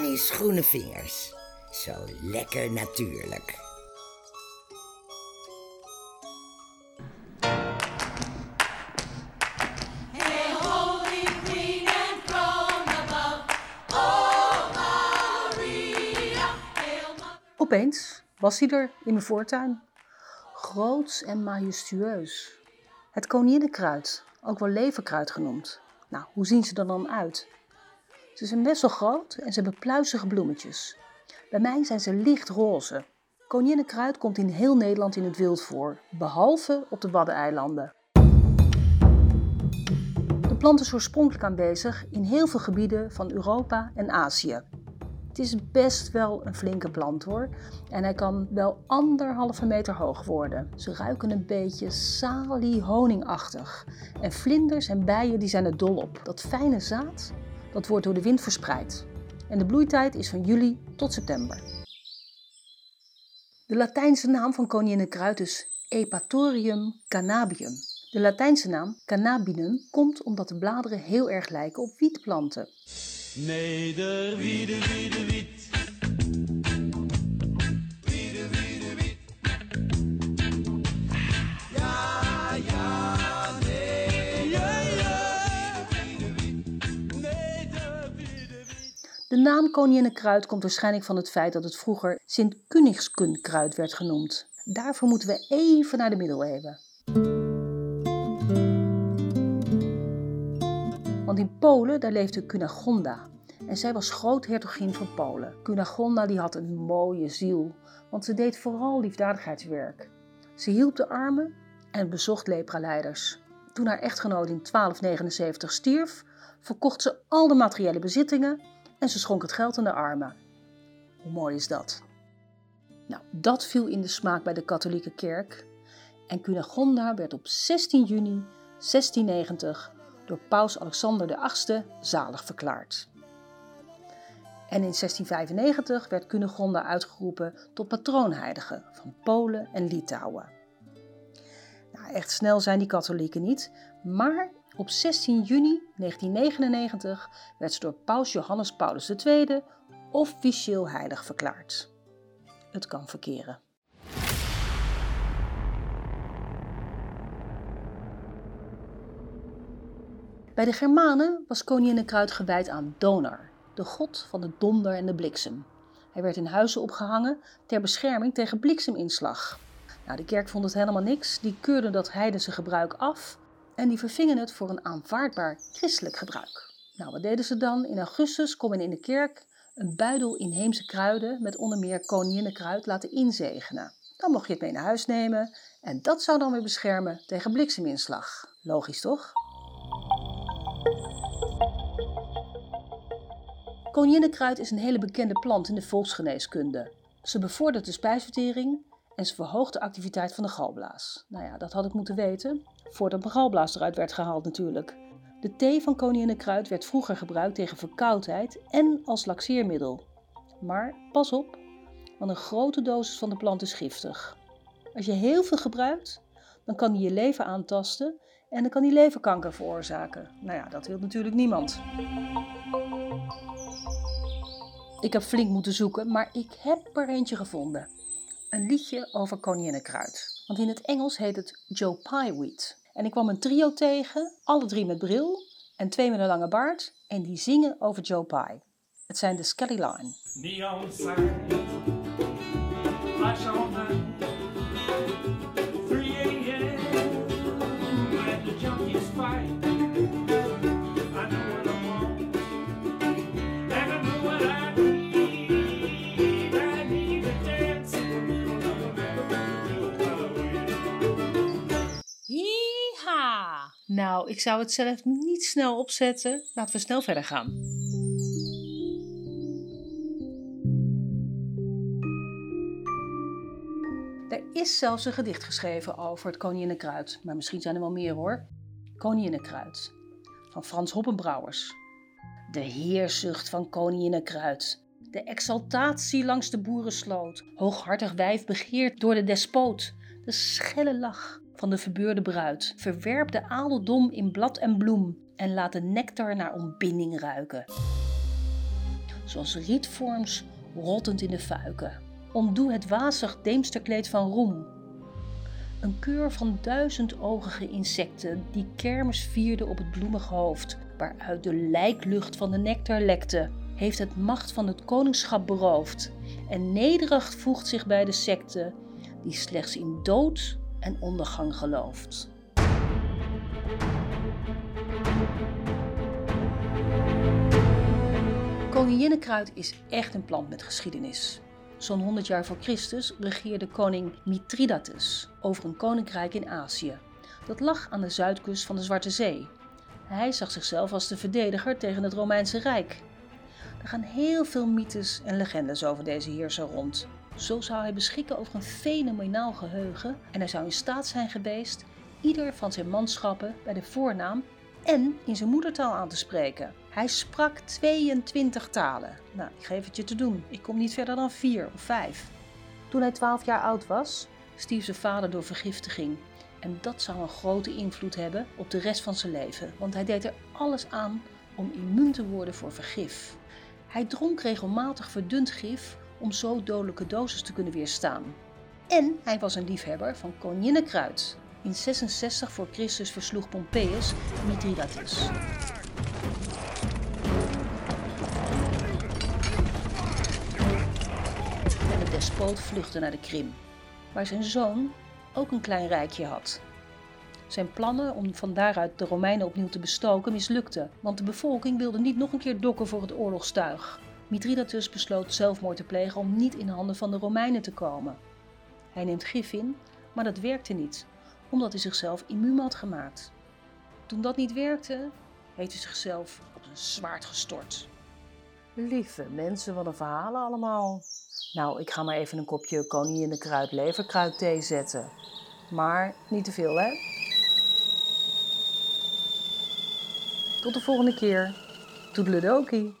Annie's groene vingers. Zo lekker natuurlijk. Opeens was hij er in mijn voortuin. Groots en majestueus. Het koninginnenkruid, ook wel leverkruid genoemd. Nou, hoe zien ze er dan uit? Ze zijn best wel groot en ze hebben pluizige bloemetjes. Bij mij zijn ze lichtroze. Koninginnenkruid komt in heel Nederland in het wild voor, behalve op de Waddeneilanden. De plant is oorspronkelijk aanwezig in heel veel gebieden van Europa en Azië. Het is best wel een flinke plant hoor. En hij kan wel anderhalve meter hoog worden. Ze ruiken een beetje salie-honingachtig. En vlinders en bijen die zijn er dol op. Dat fijne zaad, dat wordt door de wind verspreid. En de bloeitijd is van juli tot september. De Latijnse naam van koninginnenkruid is Epatorium cannabium. De Latijnse naam cannabinum komt omdat de bladeren heel erg lijken op wietplanten. Neder, wiede, wiede, wiet. De naam koninginnenkruid komt waarschijnlijk van het feit dat het vroeger Sint-Kunigskunkruid werd genoemd. Daarvoor moeten we even naar de middeleeuwen. Want in Polen daar leefde Cunegonda. En zij was groothertogin van Polen. Cunegonda die had een mooie ziel, want ze deed vooral liefdadigheidswerk. Ze hielp de armen en bezocht lepraleiders. Toen haar echtgenoot in 1279 stierf, verkocht ze al de materiële bezittingen en ze schonk het geld aan de armen. Hoe mooi is dat? Nou, dat viel in de smaak bij de katholieke kerk en Cunegonda werd op 16 juni 1690 door paus Alexander VIII zalig verklaard. En in 1695 werd Cunegonda uitgeroepen tot patroonheilige van Polen en Litouwen. Nou, echt snel zijn die katholieken niet, maar op 16 juni 1999 werd ze door paus Johannes Paulus II officieel heilig verklaard. Het kan verkeren. Bij de Germanen was koninginnenkruid gewijd aan Donar, de god van de donder en de bliksem. Hij werd in huizen opgehangen ter bescherming tegen blikseminslag. Nou, de kerk vond het helemaal niks, die keurde dat heidense gebruik af en die vervingen het voor een aanvaardbaar christelijk gebruik. Nou, wat deden ze dan? In augustus kon men in de kerk een buidel inheemse kruiden met onder meer koninginnenkruid laten inzegenen. Dan mocht je het mee naar huis nemen en dat zou dan weer beschermen tegen blikseminslag. Logisch toch? Koninginnenkruid is een hele bekende plant in de volksgeneeskunde. Ze bevordert de spijsvertering en ze verhoogt de activiteit van de galblaas. Nou ja, dat had ik moeten weten, voordat mijn galblaas eruit werd gehaald natuurlijk. De thee van koninginnenkruid werd vroeger gebruikt tegen verkoudheid en als laxeermiddel. Maar pas op, want een grote dosis van de plant is giftig. Als je heel veel gebruikt, dan kan die je lever aantasten en dan kan die leverkanker veroorzaken. Nou ja, dat wil natuurlijk niemand. Ik heb flink moeten zoeken, maar ik heb er eentje gevonden. Een liedje over koninginnenkruid. Want in het Engels heet het Joe Pye Wheat. En ik kwam een trio tegen, alle drie met bril en twee met een lange baard. En die zingen over Joe Pye. Het zijn de Skelly Line. Nou, ik zou het zelf niet snel opzetten. Laten we snel verder gaan. Er is zelfs een gedicht geschreven over het koninginnenkruid, maar misschien zijn er wel meer hoor. Koninginnenkruid van Frans Hoppenbrouwers. De heerzucht van koninginnenkruid. De exaltatie langs de boerensloot. Hooghartig wijf begeerd door de despoot. De schelle lach van de verbeurde bruid. Verwerp de adeldom in blad en bloem en laat de nectar naar ontbinding ruiken. zoals rietvorms rottend in de fuiken. Ontdoe het wazig deemsterkleed van roem. Een keur van duizendogige insecten die kermis vierden op het bloemige hoofd, waaruit de lijklucht van de nectar lekte, heeft het macht van het koningschap beroofd en nederig voegt zich bij de secte die slechts in dood en ondergang gelooft. Koninginnenkruid is echt een plant met geschiedenis. Zo'n 100 jaar voor Christus regeerde koning Mithridates over een koninkrijk in Azië. Dat lag aan de zuidkust van de Zwarte Zee. Hij zag zichzelf als de verdediger tegen het Romeinse Rijk. Er gaan heel veel mythes en legendes over deze heerser rond. Zo zou hij beschikken over een fenomenaal geheugen en hij zou in staat zijn geweest ieder van zijn manschappen bij de voornaam en in zijn moedertaal aan te spreken. Hij sprak 22 talen. Nou, ik geef het je te doen. Ik kom niet verder dan vier of vijf. Toen hij 12 jaar oud was, stierf zijn vader door vergiftiging. En dat zou een grote invloed hebben op de rest van zijn leven, want hij deed er alles aan om immuun te worden voor vergif. Hij dronk regelmatig verdund gif om zo dodelijke doses te kunnen weerstaan. En hij was een liefhebber van koninginnenkruid. In 66 voor Christus versloeg Pompeius Mithridates. En de despoot vluchtte naar de Krim, waar zijn zoon ook een klein rijkje had. Zijn plannen om van daaruit de Romeinen opnieuw te bestoken mislukten, want de bevolking wilde niet nog een keer dokken voor het oorlogstuig. Mithridates besloot zelfmoord te plegen om niet in handen van de Romeinen te komen. Hij neemt gif in, maar dat werkte niet, omdat hij zichzelf immuun had gemaakt. Toen dat niet werkte, heeft hij zichzelf op een zwaard gestort. Lieve mensen, wat een verhalen allemaal. Nou, ik ga maar even een kopje koningin de leverkruid thee zetten. Maar niet te veel, hè? Tot de volgende keer. Toedeledokie.